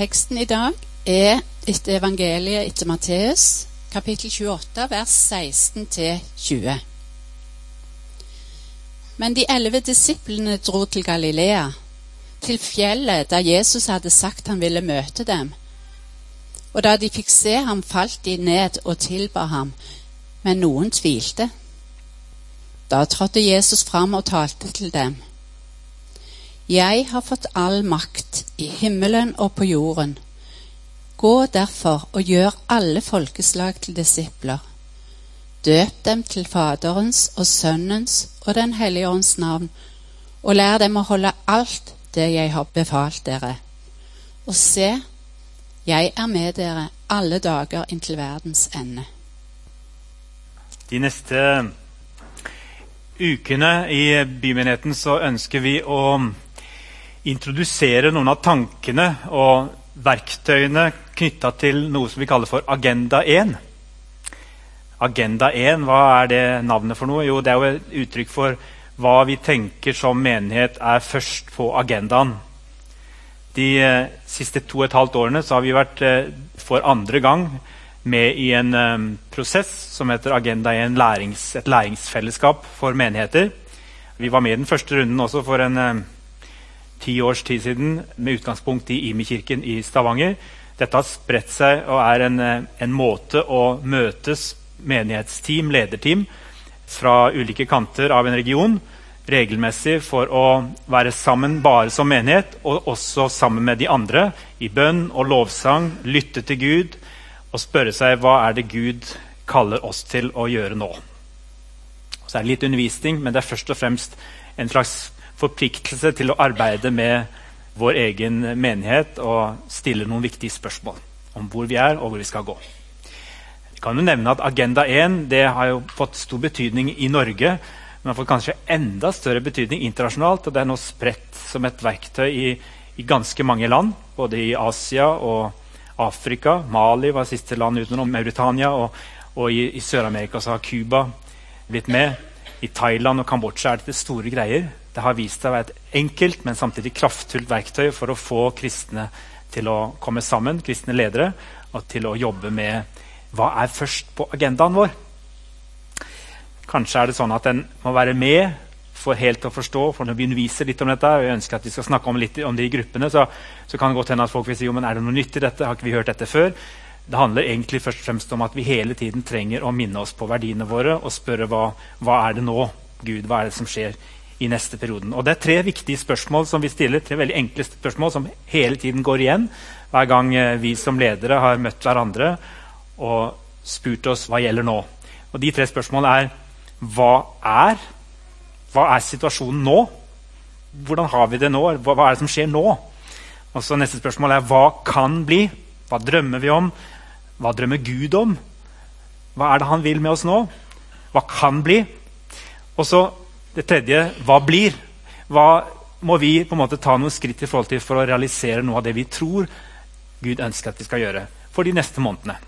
Teksten i dag er etter evangeliet etter Matteus, kapittel 28, vers 16-20. Men de elleve disiplene dro til Galilea, til fjellet der Jesus hadde sagt han ville møte dem. Og da de fikk se ham, falt de ned og tilba ham, men noen tvilte. Da trådte Jesus fram og talte til dem. Jeg har fått all makt i himmelen og på jorden. Gå derfor og gjør alle folkeslag til disipler. Døp dem til Faderens og Sønnens og Den hellige ånds navn, og lær dem å holde alt det jeg har befalt dere. Og se, jeg er med dere alle dager inntil verdens ende. De neste ukene i bymenigheten så ønsker vi å introdusere noen av tankene og verktøyene knytta til noe som vi kaller for Agenda 1. Agenda 1, hva er det navnet for noe? Jo, det er jo et uttrykk for hva vi tenker som menighet er først på agendaen. De eh, siste to og et halvt årene har vi vært eh, for andre gang med i en eh, prosess som heter Agenda 1, lærings, et læringsfellesskap for menigheter. Vi var med i den første runden også for en eh, ti års tid siden med utgangspunkt i Imi-kirken i Stavanger. Dette har spredt seg og er en, eh, en måte å møtes menighetsteam, lederteam, fra ulike kanter av en region regelmessig for å være sammen bare som menighet, og også sammen med de andre i bønn og lovsang, lytte til Gud og spørre seg hva er det Gud kaller oss til å gjøre nå. Så er det litt undervisning, men det er først og fremst en slags forpliktelse til å arbeide med vår egen menighet og stille noen viktige spørsmål om hvor vi er og hvor vi skal gå. Jeg kan jo nevne at Agenda 1 det har fått stor betydning i Norge, men har fått kanskje enda større betydning internasjonalt. og Det er nå spredt som et verktøy i, i ganske mange land, både i Asia og Afrika. Mali var siste land utenom Mauritania. Og, og i, i Sør-Amerika så har Cuba blitt med. I Thailand og Kambodsja er dette store greier. Det har vist seg å være et enkelt, men samtidig kraftfullt verktøy for å få kristne til å komme sammen, kristne ledere, og til å jobbe med hva er først på agendaen vår. Kanskje er det sånn at en må være med for helt å forstå. for Når vi underviser litt om dette, og jeg ønsker at vi skal snakke om litt om det i gruppene, så, så kan det godt hende at folk vil si jo, men er det noe nytt i dette. Har ikke vi hørt dette før? Det handler egentlig først og fremst om at vi hele tiden trenger å minne oss på verdiene våre og spørre hva, hva er det nå, Gud, hva er det som skjer i neste perioden. Og Det er tre viktige spørsmål som vi stiller, tre veldig enkle spørsmål som hele tiden går igjen hver gang eh, vi som ledere har møtt hverandre og spurt oss hva gjelder nå. Og De tre spørsmålene er hva er? Hva er situasjonen nå? Hvordan har vi det nå? Hva, hva er det som skjer nå? Og så Neste spørsmål er hva kan bli? Hva drømmer vi om? Hva drømmer Gud om? Hva er det han vil med oss nå? Hva kan bli? Og så det tredje hva blir? Hva må vi på en måte ta noen skritt i forhold til for å realisere noe av det vi tror Gud ønsker at vi skal gjøre for de neste månedene?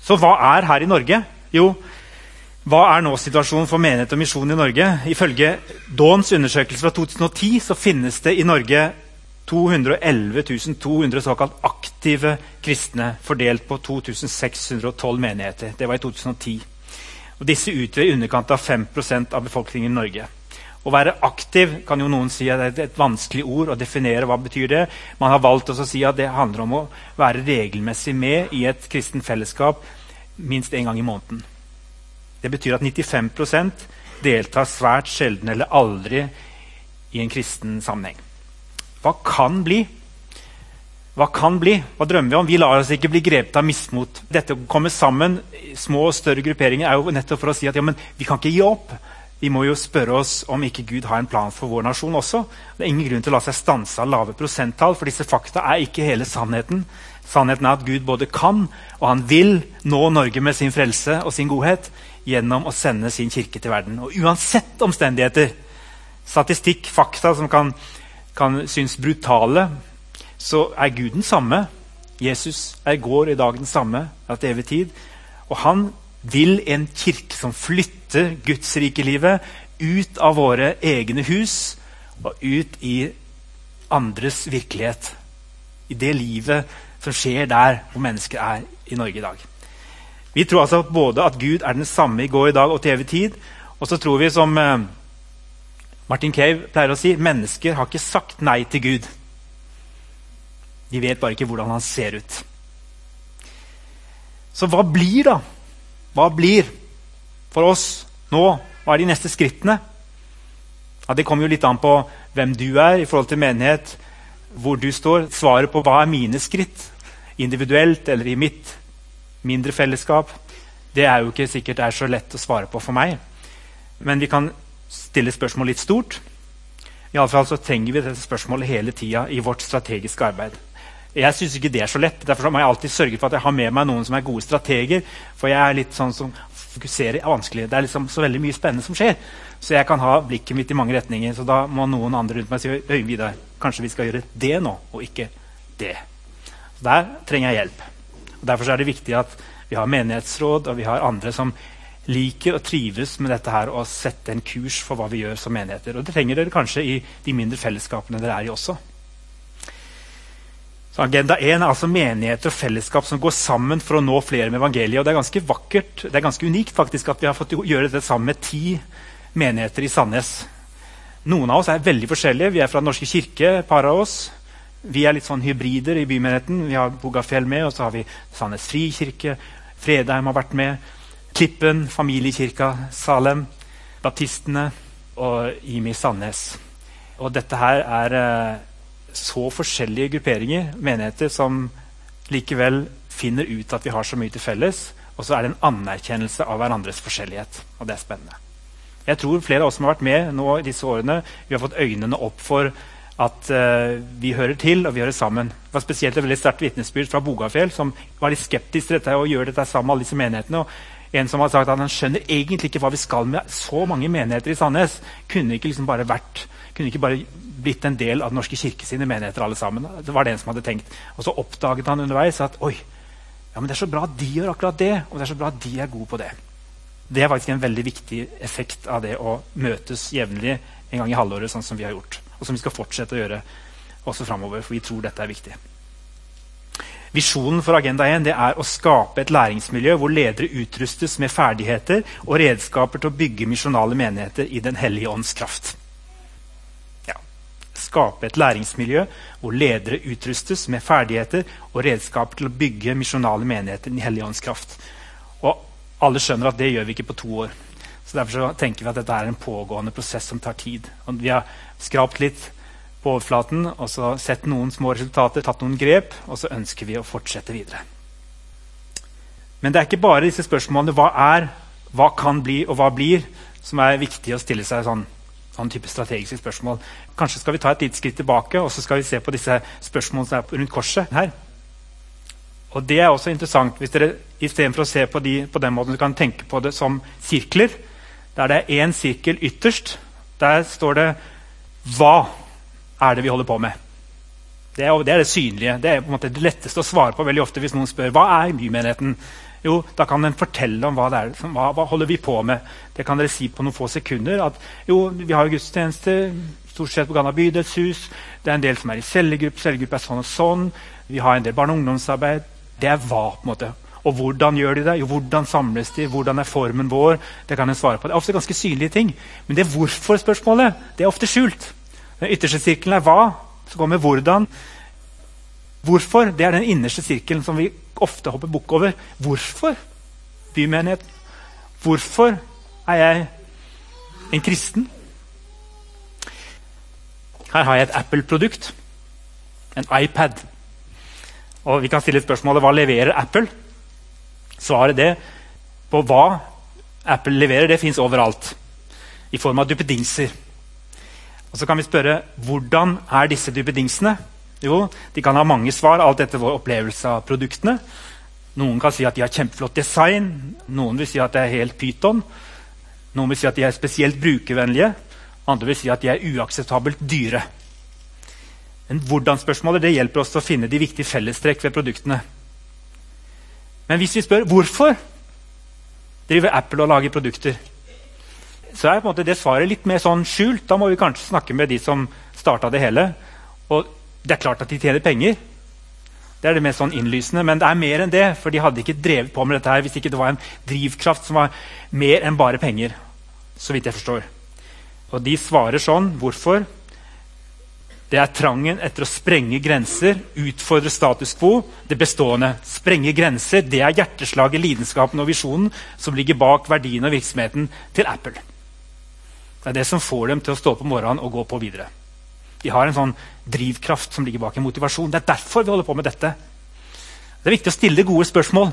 Så hva er her i Norge? Jo, hva er nå situasjonen for menighet og misjon i Norge? Ifølge Dawns undersøkelse fra 2010 så finnes det i Norge 211 200 såkalt aktive kristne fordelt på 2612 menigheter. Det var i 2010. Og disse utgjør i underkant av 5% av befolkningen i Norge. Å være aktiv kan jo noen si er et vanskelig ord å definere. hva betyr det? Man har valgt å si at det handler om å være regelmessig med i et kristen fellesskap minst én gang i måneden. Det betyr at 95% deltar svært sjelden eller aldri i en kristen sammenheng. Hva kan bli? Hva kan bli? Hva drømmer vi om? Vi lar oss ikke bli grepet av mismot. Dette å komme sammen, små og større grupperinger, er jo nettopp for å si at ja, vi kan ikke gi opp. Vi må jo spørre oss om ikke Gud har en plan for vår nasjon også. Det er ingen grunn til å la seg stanse av lave prosenttall, for disse fakta er ikke hele sannheten. Sannheten er at Gud både kan og han vil nå Norge med sin frelse og sin godhet gjennom å sende sin kirke til verden. Og uansett omstendigheter, statistikk, fakta som kan, kan synes brutale, så er Gud den samme. Jesus er i går og i dag den samme til evig tid. Og han vil en kirke som flytter Guds rike livet ut av våre egne hus og ut i andres virkelighet. i det livet som skjer der hvor mennesker er i Norge i dag. Vi tror altså både at Gud er den samme i går, i dag og til evig tid. Og så tror vi, som eh, Martin Cave pleier å si, mennesker har ikke sagt nei til Gud. De vet bare ikke hvordan han ser ut. Så hva blir, da? Hva blir for oss nå? Hva er de neste skrittene? Ja, det kommer jo litt an på hvem du er i forhold til menighet, hvor du står. Svaret på hva er mine skritt, individuelt eller i mitt mindre fellesskap, det er jo ikke sikkert det er så lett å svare på for meg. Men vi kan stille spørsmål litt stort. I alle fall så trenger vi dette spørsmålet hele tida i vårt strategiske arbeid. Jeg syns ikke det er så lett. Derfor må jeg alltid sørge for at jeg har med meg noen som er gode strateger. For jeg er litt sånn som fokuserer er vanskelig. Det er liksom så veldig mye spennende som skjer. Så jeg kan ha blikket mitt i mange retninger. Så da må noen andre rundt meg si Øyvind Vidar, kanskje vi skal gjøre det nå, og ikke det. Så der trenger jeg hjelp. Og Derfor er det viktig at vi har menighetsråd og vi har andre som liker og trives med dette her og sette en kurs for hva vi gjør som menigheter. Og det trenger dere kanskje i de mindre fellesskapene dere er i også. Agenda 1 er altså menigheter og fellesskap som går sammen for å nå flere med evangeliet. Og Det er ganske vakkert, det er ganske unikt faktisk at vi har fått gjøre dette sammen med ti menigheter i Sandnes. Noen av oss er veldig forskjellige. Vi er fra Den norske kirke, et par av oss. Vi er litt sånn hybrider i bymenigheten. Vi har Bogafjell med, og så har vi Sandnes frikirke. Fredheim har vært med. Klippen, familiekirka, Salem, baptistene og Imi Sandnes. Og dette her er eh, så forskjellige grupperinger, menigheter, som likevel finner ut at vi har så mye til felles. Og så er det en anerkjennelse av hverandres forskjellighet. Og det er spennende. Jeg tror flere av oss som har vært med nå i disse årene, vi har fått øynene opp for at uh, vi hører til og vi hører sammen. Det var spesielt et veldig sterkt vitnesbyrd fra Bogafjell, som var litt skeptisk til dette å gjøre dette sammen med alle disse menighetene. Og en som har sagt at han skjønner egentlig ikke hva vi skal med så mange menigheter i Sandnes. Kunne ikke liksom bare vært kunne ikke bare blitt en del av Den norske kirke sine menigheter. alle sammen. Det var det en som hadde tenkt. Og så oppdaget han underveis at oi, ja, men det er så bra at de gjør akkurat det, og det er så bra at de er gode på det. Det er faktisk en veldig viktig effekt av det å møtes jevnlig en gang i halvåret, sånn som vi har gjort. Og som vi skal fortsette å gjøre også framover, for vi tror dette er viktig. Visjonen for Agenda 1 det er å skape et læringsmiljø hvor ledere utrustes med ferdigheter og redskaper til å bygge misjonale menigheter i Den hellige ånds kraft skape et læringsmiljø hvor ledere utrustes med ferdigheter og redskaper til å bygge misjonale menigheter i Helligåndens kraft. Og alle skjønner at det gjør vi ikke på to år. Så Derfor så tenker vi at dette er en pågående prosess som tar tid. Og vi har skrapt litt på overflaten og så sett noen små resultater, tatt noen grep, og så ønsker vi å fortsette videre. Men det er ikke bare disse spørsmålene hva er, hva kan bli og hva blir, som er viktig å stille seg sånn sånn type strategiske spørsmål. Kanskje skal vi ta et lite skritt tilbake og så skal vi se på disse spørsmålene som er rundt korset her. Og Det er også interessant hvis dere istedenfor å se på, de, på den måten, kan tenke på det som sirkler. Der det er én sirkel ytterst, der står det 'Hva er det vi holder på med?' Det er, det er det synlige. Det er på en måte det letteste å svare på veldig ofte hvis noen spør hva er bymenigheten jo, da kan den fortelle om hva det er. Hva, hva, holder vi på med? Det kan dere si på noen få sekunder. At jo, vi har gudstjeneste stort sett på Ghana bydelshus. Det er en del som er i cellegruppe. Cellegruppe er sånn og sånn. Vi har en del barne- og ungdomsarbeid. Det er hva, på en måte. Og hvordan gjør de det? Jo, hvordan samles de? Hvordan er formen vår? Det kan en svare på. Det er ofte ganske synlige ting. Men det hvorfor-spørsmålet det er ofte skjult. Den ytterste sirkelen er hva. Så kommer hvordan. Hvorfor? Det er den innerste sirkelen som vi ofte hopper bukk over. Hvorfor bymenighet? Hvorfor er jeg en kristen? Her har jeg et Apple-produkt. En iPad. Og Vi kan stille spørsmålet hva leverer Apple. Svaret det på hva Apple leverer, det fins overalt. I form av duppedingser. Og Så kan vi spørre hvordan er disse duppedingsene? Jo, de kan ha mange svar, alt etter vår opplevelse av produktene. Noen kan si at de har kjempeflott design, noen vil si at det er helt pyton. Noen vil si at de er spesielt brukervennlige, andre vil si at de er uakseptabelt dyre. Men hvordan-spørsmålet det hjelper oss til å finne de viktige fellestrekk ved produktene. Men hvis vi spør hvorfor driver Apple og lager produkter, så er på en måte det svaret litt mer sånn skjult. Da må vi kanskje snakke med de som starta det hele. Og det er klart at de tjener penger. Det er det mest sånn innlysende, Men det er mer enn det, for de hadde ikke drevet på med dette her hvis ikke det var en drivkraft som var mer enn bare penger. så vidt jeg forstår. Og de svarer sånn. Hvorfor? Det er trangen etter å sprenge grenser, utfordre status quo, det bestående. Sprenge grenser, det er hjerteslaget, lidenskapen og visjonen som ligger bak verdien og virksomheten til Apple. Det er det som får dem til å stå opp om morgenen og gå på videre. De har en sånn drivkraft som ligger bak en motivasjon. Det er derfor vi holder på med dette. Det er viktig å stille gode spørsmål.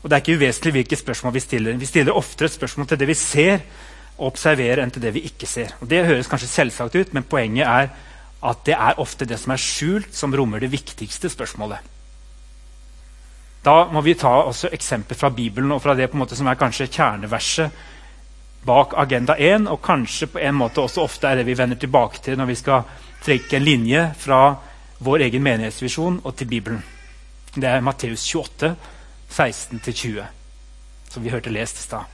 Og det er ikke uvesentlig hvilke spørsmål vi stiller. Vi stiller oftere spørsmål til det vi ser og observerer, enn til det vi ikke ser. Og Det høres kanskje selvsagt ut, men poenget er at det er ofte det som er skjult, som rommer det viktigste spørsmålet. Da må vi ta også eksempler fra Bibelen og fra det som er kanskje kjerneverset bak Agenda 1, og kanskje på en måte også ofte er det vi vender tilbake til når vi skal trekke en linje fra vår egen menighetsvisjon og til Bibelen. Det er Matteus 28, 16-20, som vi hørte lest i stad.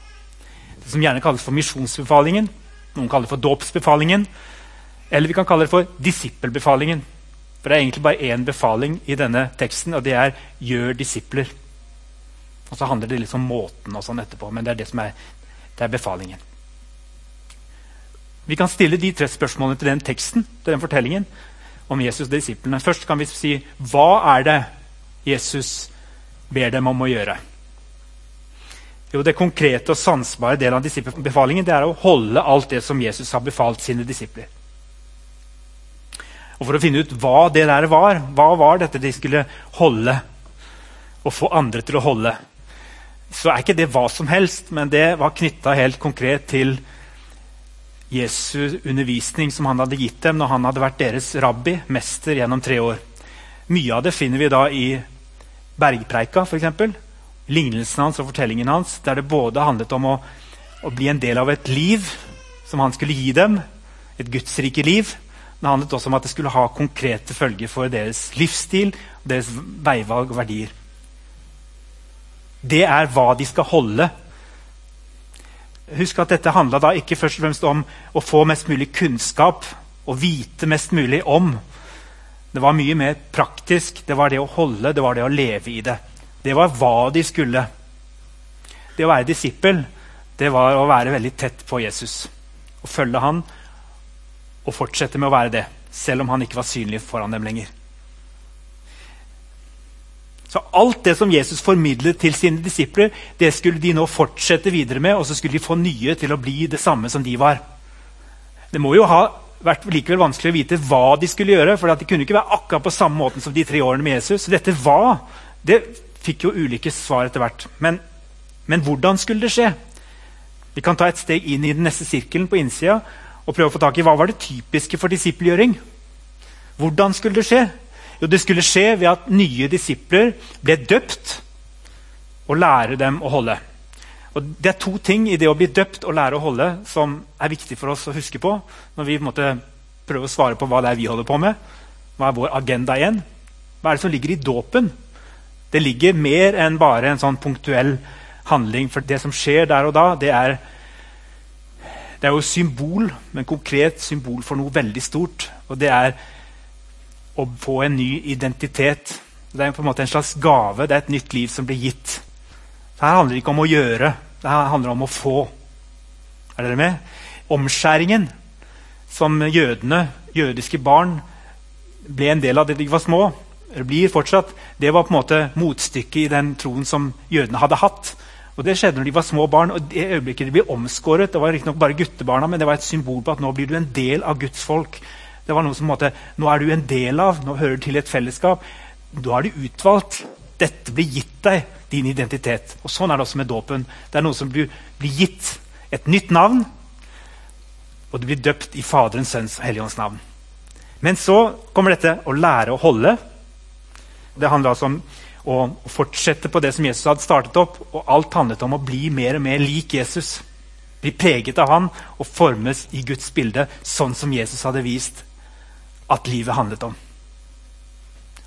Det som gjerne kalles for misjonsbefalingen. Noen kaller det for dåpsbefalingen. Eller vi kan kalle det for disippelbefalingen. For det er egentlig bare én befaling i denne teksten, og det er 'gjør disipler'. Og så handler det litt om måten og sånn etterpå, men det er det som er, det er befalingen. Vi kan stille de tre spørsmålene til den teksten, til den fortellingen om Jesus og disiplene. Først kan vi si hva er det Jesus ber dem om å gjøre? Jo, Det konkrete og sansbare delen av disippelbefalingen det er å holde alt det som Jesus har befalt sine disipler. Og For å finne ut hva det der var, hva var dette de skulle holde, og få andre til å holde, så er ikke det hva som helst, men det var knytta helt konkret til Jesu undervisning som han hadde gitt dem når han hadde vært deres rabbi, mester, gjennom tre år. Mye av det finner vi da i Bergpreika, f.eks. Lignelsen hans og fortellingen hans, der det både handlet om å, å bli en del av et liv som han skulle gi dem, et gudsrike liv, det handlet også om at det skulle ha konkrete følger for deres livsstil, deres veivalg og verdier. Det er hva de skal holde. Husk at dette handla ikke først og fremst om å få mest mulig kunnskap og vite mest mulig om. Det var mye mer praktisk. Det var det å holde, det var det å leve i det. Det var hva de skulle. Det å være disippel det var å være veldig tett på Jesus. Å følge han og fortsette med å være det, selv om han ikke var synlig foran dem lenger. Så Alt det som Jesus formidlet til sine disipler, det skulle de nå fortsette videre med, og så skulle de få nye til å bli det samme som de var. Det må jo ha vært likevel vanskelig å vite hva de skulle gjøre, for de kunne ikke være akkurat på samme måten som de tre årene med Jesus. Så dette hva, det fikk jo ulike svar etter hvert. Men, men hvordan skulle det skje? Vi kan ta et steg inn i den neste sirkelen på innsida og prøve å få tak i hva var det typiske for disippelgjøring. Hvordan skulle det skje? Jo, Det skulle skje ved at nye disipler ble døpt og lære dem å holde. Og Det er to ting i det å bli døpt og lære å holde som er viktig for oss å huske på når vi prøver å svare på hva det er vi holder på med. Hva er vår agenda igjen? Hva er det som ligger i dåpen? Det ligger mer enn bare en sånn punktuell handling. For det som skjer der og da, det er det er jo symbol, men konkret symbol for noe veldig stort. Og det er å få en ny identitet. Det er på en måte en slags gave. Det er et nytt liv som blir gitt. Det her handler ikke om å gjøre, det her handler om å få. Er dere med? Omskjæringen som jødene, jødiske barn, ble en del av det de var små, eller blir fortsatt, det var på en måte motstykket i den troen som jødene hadde hatt. Og Det skjedde når de var små barn. og det øyeblikket de ble omskåret, det var riktignok bare guttebarna, men det var et symbol på at nå blir du en del av Guds folk. Det var noe som måtte, Nå er du en del av, nå hører du til et fellesskap. Da er du utvalgt. Dette blir gitt deg, din identitet. Og Sånn er det også med dåpen. Det er noe som blir, blir gitt. Et nytt navn. Og du blir døpt i Faderens, Sønns og Helligånds navn. Men så kommer dette å lære å holde. Det handler altså om å fortsette på det som Jesus hadde startet opp. Og alt handlet om å bli mer og mer lik Jesus. Bli preget av han og formes i Guds bilde, sånn som Jesus hadde vist at livet handlet om.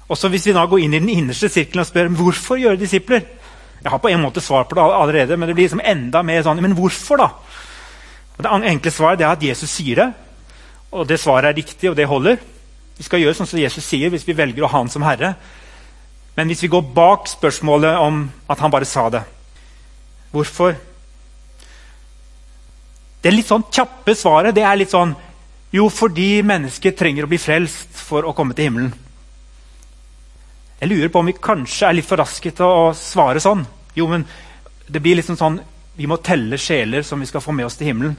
Og så Hvis vi da går inn i den innerste sirkelen og spør hvorfor gjøre disipler Jeg har på en måte svar på det allerede, men det blir liksom enda mer sånn Men hvorfor, da? Og det enkle svaret er at Jesus sier det. Og det svaret er riktig, og det holder. Vi skal gjøre sånn som Jesus sier hvis vi velger å ha han som herre. Men hvis vi går bak spørsmålet om at han bare sa det Hvorfor? Det litt sånn kjappe svaret det er litt sånn Jo, fordi mennesket trenger å bli frelst for å komme til himmelen. Jeg lurer på om vi kanskje er litt for raske til å svare sånn. Jo, men det blir liksom sånn Vi må telle sjeler som vi skal få med oss til himmelen.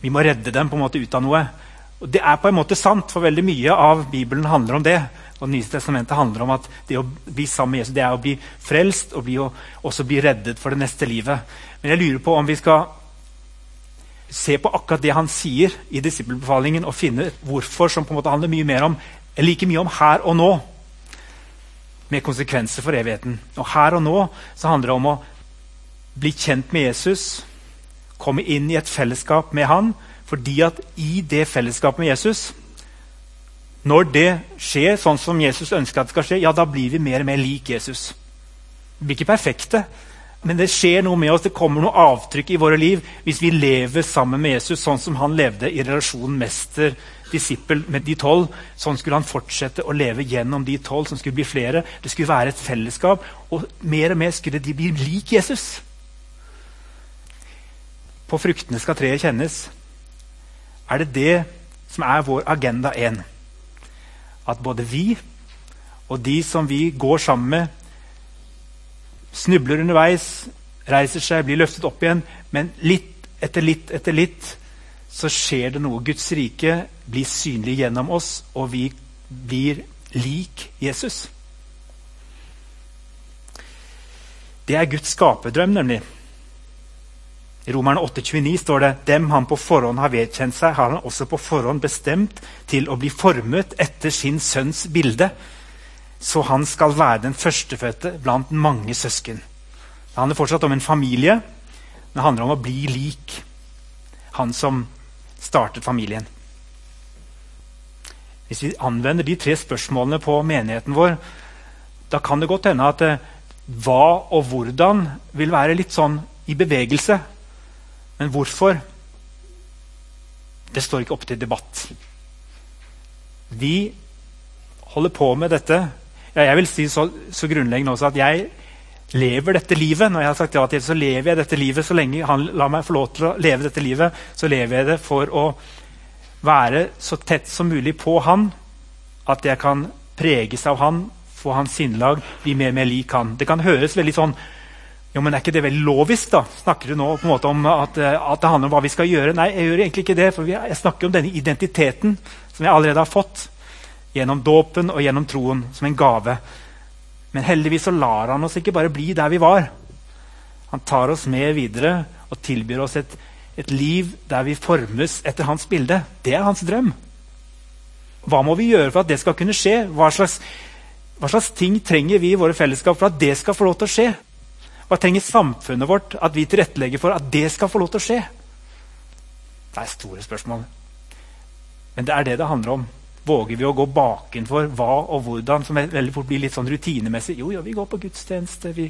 Vi må redde dem på en måte ut av noe. Og Det er på en måte sant, for veldig mye av Bibelen handler om det. Og Det Nye testamentet handler om at det å bli sammen med Jesus det er å bli frelst og bli, også bli reddet for det neste livet. Men jeg lurer på om vi skal se på akkurat det han sier i disippelbefalingen, og finne hvorfor, som på en måte handler mye mer om, like mye om her og nå. Med konsekvenser for evigheten. Og her og nå så handler det om å bli kjent med Jesus, komme inn i et fellesskap med han, fordi at i det fellesskapet med Jesus Når det skjer sånn som Jesus ønsker at det skal skje, ja, da blir vi mer og mer lik Jesus. Vi blir ikke perfekte, men det skjer noe med oss, det kommer noe avtrykk i våre liv hvis vi lever sammen med Jesus sånn som han levde i relasjonen mester-disippel med de tolv. Sånn skulle han fortsette å leve gjennom de tolv, som skulle bli flere. Det skulle være et fellesskap, og mer og mer skulle de bli lik Jesus. På fruktene skal treet kjennes. Er det det som er vår agenda én? At både vi og de som vi går sammen med, snubler underveis, reiser seg, blir løftet opp igjen, men litt etter litt etter litt så skjer det noe. Guds rike blir synlig gjennom oss, og vi blir lik Jesus. Det er Guds skaperdrøm, nemlig. I Romerne 8,29 står det dem han på forhånd har vedkjent seg, har han også på forhånd bestemt til å bli formet etter sin sønns bilde, så han skal være den førstefødte blant mange søsken. Det handler fortsatt om en familie, men det handler om å bli lik han som startet familien. Hvis vi anvender de tre spørsmålene på menigheten vår, da kan det godt hende at eh, hva og hvordan vil være litt sånn i bevegelse men hvorfor? Det står ikke opp til debatt. Vi holder på med dette. Ja, jeg vil si så, så, grunnleggende også at jeg lever dette livet. Når jeg har sagt ja til så lever jeg dette livet så lenge han lar meg få lov til å leve dette livet. Så lever jeg det for å være så tett som mulig på han. At jeg kan preges av han, få hans sinnelag, bli mer og mer lik han. Det kan høres veldig sånn jo, men Er ikke det veldig lovisk? da? Snakker du nå på en måte om at, at, det handler om hva vi skal gjøre? Nei, jeg gjør egentlig ikke det. for Jeg snakker om denne identiteten som jeg allerede har fått gjennom dåpen og gjennom troen som en gave. Men heldigvis så lar han oss ikke bare bli der vi var. Han tar oss med videre og tilbyr oss et, et liv der vi formes etter hans bilde. Det er hans drøm. Hva må vi gjøre for at det skal kunne skje? Hva slags, hva slags ting trenger vi i våre fellesskap for at det skal få lov til å skje? Hva trenger samfunnet vårt at vi tilrettelegger for at det skal få lov til å skje? Det er store spørsmål. Men det er det det handler om. Våger vi å gå bakenfor hva og hvordan, som veldig fort blir litt sånn rutinemessig? Jo, ja, vi går på gudstjeneste. Vi...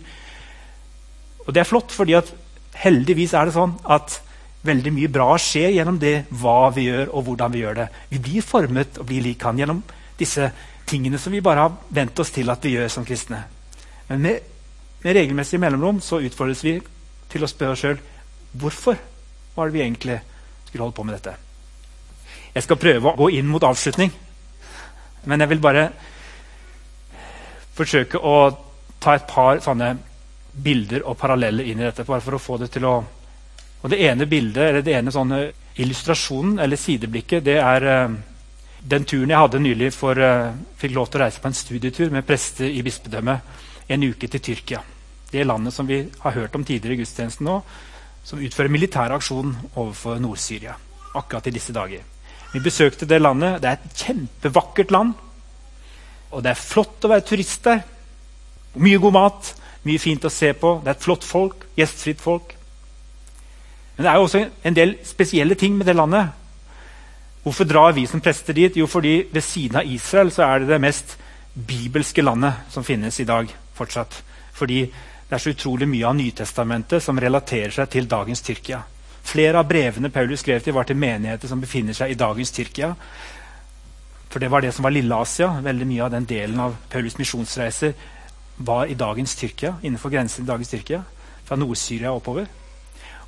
Og det er flott, fordi at heldigvis er det sånn at veldig mye bra skjer gjennom det hva vi gjør, og hvordan vi gjør det. Vi blir formet og blir lik han gjennom disse tingene som vi bare har vent oss til at vi gjør som kristne. Men med med regelmessig mellomrom så utfordres vi til å spørre oss sjøl hvorfor var det vi egentlig skulle holde på med dette. Jeg skal prøve å gå inn mot avslutning, men jeg vil bare forsøke å ta et par sånne bilder og paralleller inn i dette. bare for å få det til å... Og Det ene bildet, eller det ene sånne illustrasjonen eller sideblikket, det er uh, den turen jeg hadde nylig for uh, fikk lov til å reise på en studietur med prester i bispedømmet en uke til Tyrkia. Det landet som vi har hørt om tidligere i gudstjenesten nå, som utfører militær aksjon overfor Nord-Syria akkurat i disse dager. Vi besøkte det landet. Det er et kjempevakkert land. Og det er flott å være turist der. Mye god mat, mye fint å se på. Det er et flott folk, gjestfritt folk. Men det er jo også en del spesielle ting med det landet. Hvorfor drar vi som prester dit? Jo, fordi ved siden av Israel så er det det mest bibelske landet som finnes i dag fortsatt. Fordi det er så utrolig mye av Nytestamentet som relaterer seg til dagens Tyrkia. Flere av brevene Paulus skrev til, var til menigheter som befinner seg i dagens Tyrkia. For det var det som var Lille-Asia. Veldig mye av den delen av Paulus misjonsreiser var i dagens Tyrkia, innenfor grensen i dagens Tyrkia. Fra Nord-Syria oppover.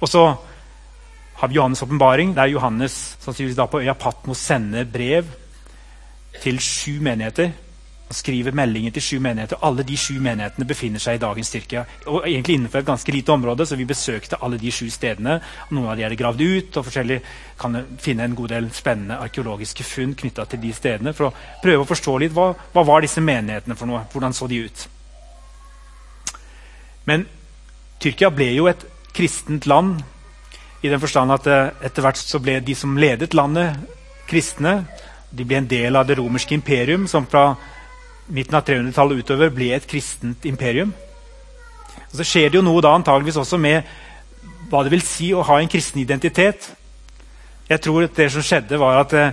Og så har vi Johannes' åpenbaring, der Johannes sannsynligvis da på øya Patmos sender brev til sju menigheter. Og skriver meldinger til sju menigheter. Alle de sju menighetene befinner seg i dagens Tyrkia. Og egentlig innenfor et ganske lite område, så vi besøkte alle de sju stedene. Noen av de er det gravd ut, og forskjellig kan finne en god del spennende arkeologiske funn knytta til de stedene. For å prøve å forstå litt hva, hva var disse menighetene for noe. Hvordan så de ut? Men Tyrkia ble jo et kristent land i den forstand at eh, etter hvert så ble de som ledet landet, kristne. De ble en del av det romerske imperium, som fra midten av 300-tallet utover ble et kristent imperium. Og så skjer det jo noe da antageligvis også med hva det vil si å ha en kristen identitet. Jeg tror at det som skjedde, var at eh,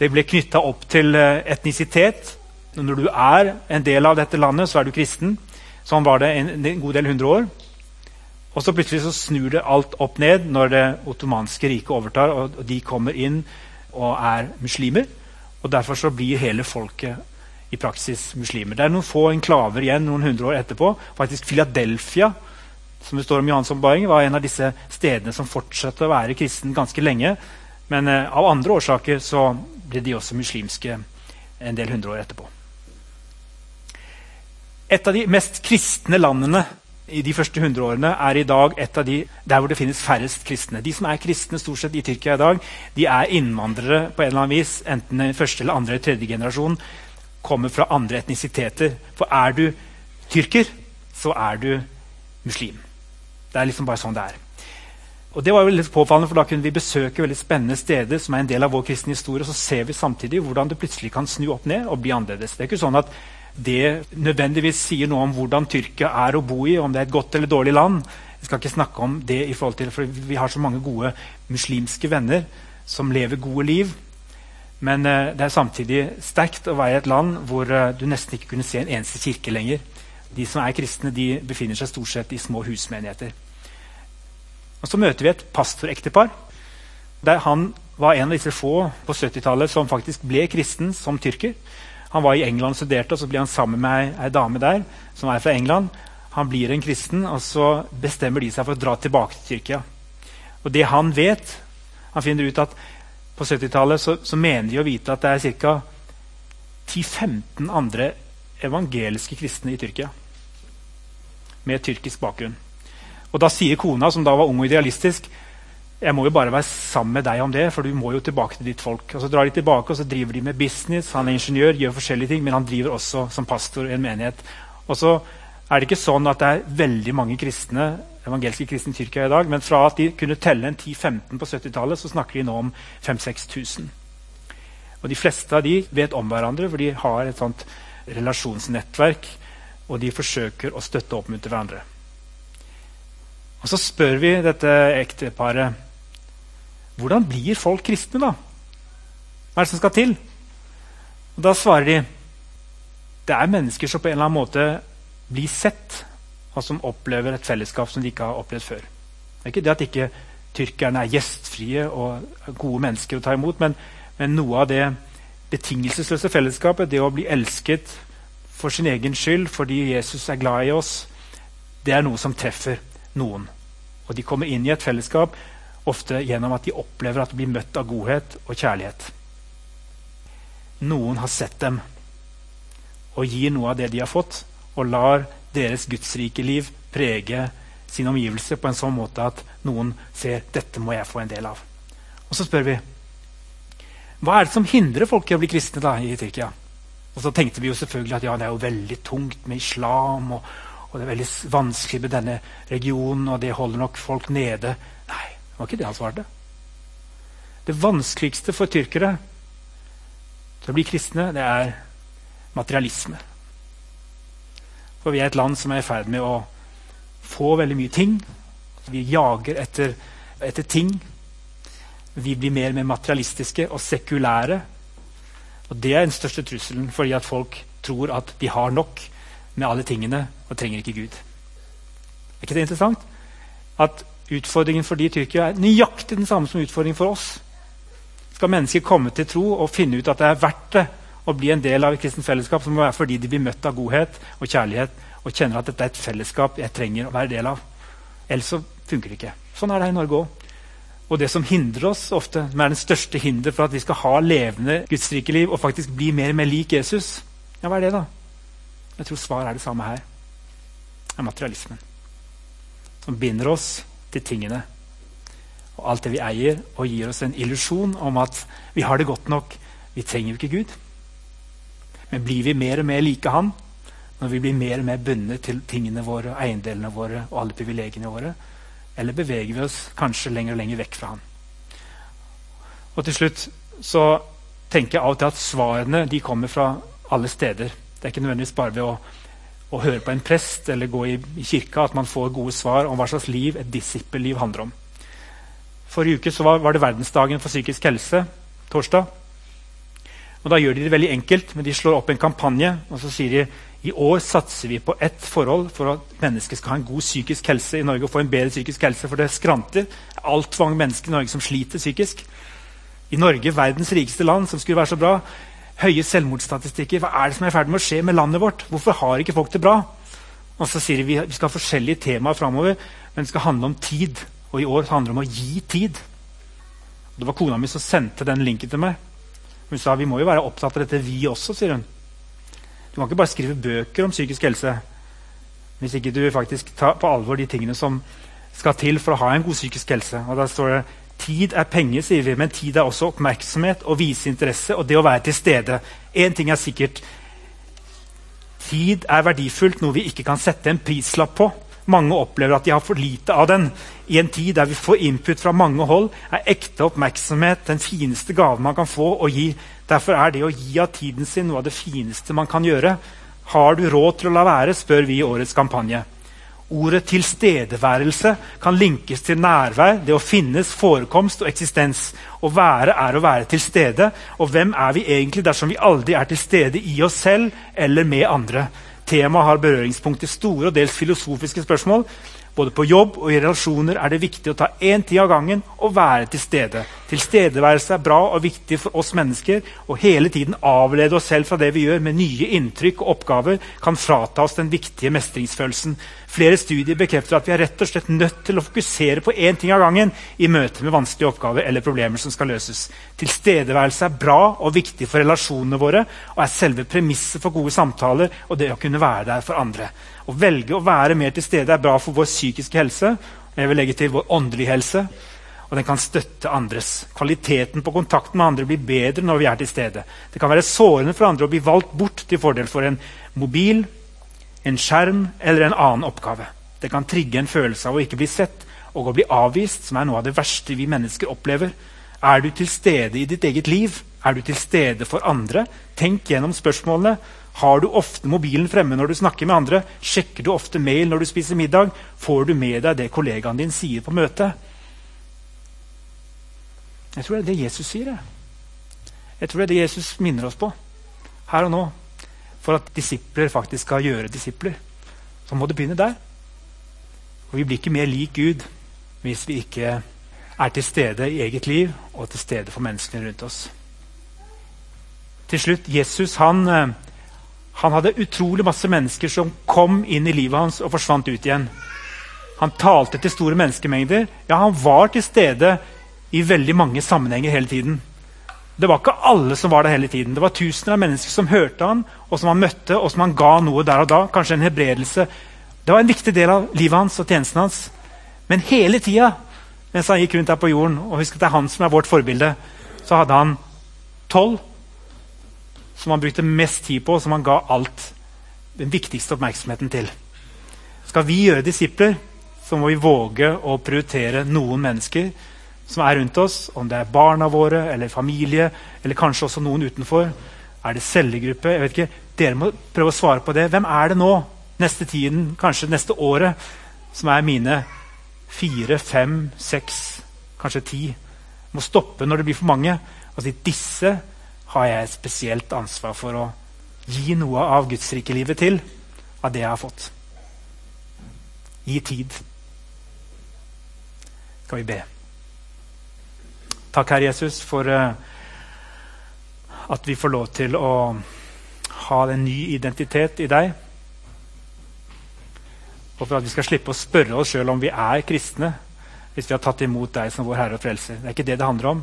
det ble knytta opp til eh, etnisitet. Når du er en del av dette landet, så er du kristen. Sånn var det en, en god del hundre år. Og så plutselig så snur det alt opp ned når det ottomanske riket overtar, og de kommer inn og er muslimer. Og Derfor så blir hele folket i praksis muslimer. Det er noen få enklaver igjen noen hundre år etterpå. Faktisk Philadelphia som det står om Johans oppbaring, var en av disse stedene som fortsatte å være kristen ganske lenge. Men eh, av andre årsaker så ble de også muslimske en del hundre år etterpå. Et av de mest kristne landene i de første hundreårene er i dag et av de der hvor det finnes færrest kristne. De som er kristne stort sett i Tyrkia i dag, de er innvandrere på en eller annen vis. Enten første, eller andre eller tredje generasjon. Kommer fra andre etnisiteter. For er du tyrker, så er du muslim. Det er liksom bare sånn det er. Og det var jo litt påfallende, for Da kunne vi besøke veldig spennende steder som er en del av vår kristne historie. og Så ser vi samtidig hvordan det plutselig kan snu opp ned og bli annerledes. Det er ikke sånn at det nødvendigvis sier noe om hvordan Tyrkia er å bo i, om det er et godt eller dårlig land. Jeg skal ikke snakke om det, i forhold til, for vi har så mange gode muslimske venner som lever gode liv. Men uh, det er samtidig sterkt å være i et land hvor uh, du nesten ikke kunne se en eneste kirke lenger. De som er kristne, de befinner seg stort sett i små husmenigheter. Og Så møter vi et pastorektepar. Der han var en av disse få på 70-tallet som faktisk ble kristen som tyrker. Han var i England og studerte, og så blir han sammen med ei dame der som er fra England. Han blir en kristen, og så bestemmer de seg for å dra tilbake til Tyrkia. Og det han vet Han finner ut at på 70-tallet så, så, mener de å vite at det er ca. 10-15 andre evangeliske kristne i Tyrkia med tyrkisk bakgrunn. Og Da sier kona, som da var ung og idealistisk, jeg må jo bare være sammen med deg om det, for du må jo tilbake til ditt folk. Og Så drar de tilbake og så driver de med business. Han er ingeniør, gjør forskjellige ting, men han driver også som pastor i en menighet. Og så er det ikke sånn at det er veldig mange kristne, evangelske kristne i Tyrkia i dag, men fra at de kunne telle en 10-15 på 70-tallet, så snakker de nå om 5000-6000. Og De fleste av de vet om hverandre, for de har et sånt relasjonsnettverk, og de forsøker å støtte og oppmuntre hverandre. Og Så spør vi dette ekteparet hvordan blir folk kristne, da? Hva er det som skal til? Og Da svarer de det er mennesker som på en eller annen måte blir sett, og som opplever et fellesskap som de ikke har opplevd før. Det er ikke det at ikke tyrkerne er gjestfrie og gode mennesker å ta imot, men, men noe av det betingelsesløse fellesskapet, det å bli elsket for sin egen skyld fordi Jesus er glad i oss, det er noe som treffer noen. Og de kommer inn i et fellesskap ofte gjennom at de opplever at de blir møtt av godhet og kjærlighet. Noen har sett dem og gir noe av det de har fått, og lar deres gudsrike liv prege sin omgivelse på en sånn måte at noen ser dette må jeg få en del av. Og så spør vi hva er det som hindrer folk i å bli kristne da, i Tyrkia? Og så tenkte vi jo selvfølgelig at ja, det er jo veldig tungt med islam, og, og det er veldig vanskelig med denne regionen, og det holder nok folk nede. Nei, det var ikke det han svarte. Det vanskeligste for tyrkere til å bli kristne, det er materialisme. For vi er et land som er i ferd med å få veldig mye ting. Vi jager etter, etter ting. Vi blir mer og mer materialistiske og sekulære. Og Det er den største trusselen, fordi at folk tror at de har nok med alle tingene og trenger ikke Gud. Er ikke det interessant? At Utfordringen for de i Tyrkia er nøyaktig den samme som utfordringen for oss. Skal mennesker komme til tro og finne ut at det er verdt det å bli en del av et kristent fellesskap, så må det være fordi de blir møtt av godhet og kjærlighet og kjenner at dette er et fellesskap jeg trenger å være del av. Ellers så funker det ikke. Sånn er det i Norge òg. Og det som hindrer oss ofte, som er den største hinder for at vi skal ha levende gudsrike liv og faktisk bli mer og mer lik Jesus, ja, hva er det, da? Jeg tror svaret er det samme her. Det er materialismen. Som binder oss til tingene og alt det vi eier, og gir oss en illusjon om at vi har det godt nok. Vi trenger jo ikke Gud. Men blir vi mer og mer like Han når vi blir mer og mer bundet til tingene våre, eiendelene våre og alle privilegiene våre? Eller beveger vi oss kanskje lenger og lenger vekk fra Han? Og til slutt så tenker jeg av og til at svarene de kommer fra alle steder. Det er ikke nødvendigvis bare ved å, å høre på en prest eller gå i, i, kirka at man får gode svar om hva slags liv et disippelliv handler om. Forrige uke var, var, det verdensdagen for psykisk helse. torsdag. Og Da gjør de det veldig enkelt, men de slår opp en kampanje og så sier de i år satser vi på ett forhold for at mennesker skal ha en god psykisk helse i Norge. og få en bedre psykisk helse, For det skranter. Altfor mange mennesker i Norge som sliter psykisk. I Norge, verdens rikeste land, som skulle være så bra. Høye selvmordsstatistikker. Hva er det som er i ferd med å skje med landet vårt? Hvorfor har ikke folk det bra? Og så sier de vi, vi skal ha forskjellige temaer framover, men det skal handle om tid. Og i år handler det om å gi tid. Det var kona mi som sendte den linken til meg. Hun sa vi må jo være opptatt av dette, vi også. sier hun. Du kan ikke bare skrive bøker om psykisk helse hvis ikke du faktisk tar på alvor de tingene som skal til for å ha en god psykisk helse. Og da står det Tid er penger, sier vi, men tid er også oppmerksomhet og vise interesse og det å være til stede. Én ting er sikkert. Tid er verdifullt, noe vi ikke kan sette en prislapp på. Mange opplever at de har for lite av den. I en tid der vi får input fra mange hold, er ekte oppmerksomhet den fineste gaven man kan få og gi. Derfor er det å gi av tiden sin noe av det fineste man kan gjøre. Har du råd til å la være, spør vi i årets kampanje. Ordet tilstedeværelse kan linkes til nærvær, det å finnes, forekomst og eksistens. Å være er å være til stede. Og hvem er vi egentlig dersom vi aldri er til stede i oss selv eller med andre? Temaet har berøringspunkt i store og dels filosofiske spørsmål. Både på jobb og i relasjoner er det viktig å ta én tid av gangen og være til stede. Tilstedeværelse er bra og viktig for oss mennesker. Å hele tiden avlede oss selv fra det vi gjør, med nye inntrykk og oppgaver, kan frata oss den viktige mestringsfølelsen. Flere studier bekrefter at vi er rett og slett nødt til å fokusere på én ting av gangen i møte med vanskelige oppgaver eller problemer som skal løses. Tilstedeværelse er bra og viktig for relasjonene våre og er selve premisset for gode samtaler og det å kunne være der for andre. Å velge å være mer til stede er bra for vår psykiske helse. og jeg vil legge til vår åndelige helse, og den kan støtte andres. Kvaliteten på kontakten med andre blir bedre når vi er til stede. Det kan være sårende for andre å bli valgt bort til fordel for en mobil, en skjerm eller en annen oppgave. Det kan trigge en følelse av å ikke bli sett og å bli avvist, som er noe av det verste vi mennesker opplever. Er du til stede i ditt eget liv? Er du til stede for andre? Tenk gjennom spørsmålene. Har du ofte mobilen fremme når du snakker med andre? Sjekker du ofte mail når du spiser middag? Får du med deg det kollegaen din sier på møtet? Jeg tror det er det Jesus sier. Jeg tror det er det Jesus minner oss på her og nå for at disipler faktisk skal gjøre disipler, så må det begynne der. Og Vi blir ikke mer lik Gud hvis vi ikke er til stede i eget liv og til stede for menneskene rundt oss. Til slutt, Jesus han, eh, han hadde utrolig masse mennesker som kom inn i livet hans og forsvant ut igjen. Han talte til store menneskemengder. Ja, han var til stede i veldig mange sammenhenger hele tiden. Det var ikke alle som var der hele tiden. Det var tusener av mennesker som hørte han, og som han møtte, og som han ga noe der og da. Kanskje en hebredelse. Det var en viktig del av livet hans og tjenesten hans. Men hele tida mens han gikk rundt her på jorden, og husk at det er han som er vårt forbilde, så hadde han tolv som han brukte mest tid på, og som han ga alt den viktigste oppmerksomheten til. Skal vi gjøre disipler, så må vi våge å prioritere noen mennesker som er rundt oss, om det er barna våre eller familie, eller kanskje også noen utenfor. Er det cellegruppe? jeg vet ikke. Dere må prøve å svare på det. Hvem er det nå, neste tiden, kanskje neste året, som er mine fire, fem, seks, kanskje ti? Må stoppe når det blir for mange. Altså, disse har jeg et spesielt ansvar for å gi noe av gudsrikelivet til, av det jeg har fått. Gi tid. Skal vi be. Takk, Herre Jesus, for uh, At vi får lov til å ha en ny identitet i deg. Og for at vi skal slippe å spørre oss sjøl om vi er kristne hvis vi har tatt imot deg som vår Herre og Frelser. Det er ikke det det handler om.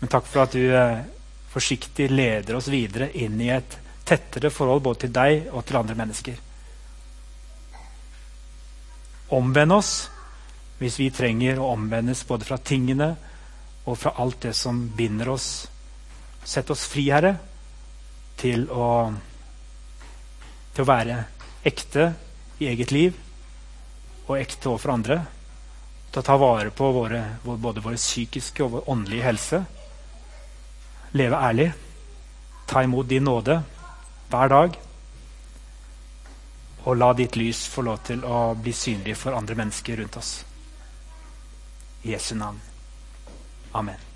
Men takk for at du eh, forsiktig leder oss videre inn i et tettere forhold både til deg og til andre mennesker. Omvend oss hvis vi trenger å omvendes både fra tingene og fra alt det som binder oss. Sett oss fri, Herre, til å, til å være ekte i eget liv og ekte overfor andre. Til å ta vare på våre, både vår psykiske og vår åndelige helse. Leve ærlig. Ta imot din nåde hver dag. Og la ditt lys få lov til å bli synlig for andre mennesker rundt oss. Jesu navn. Amen.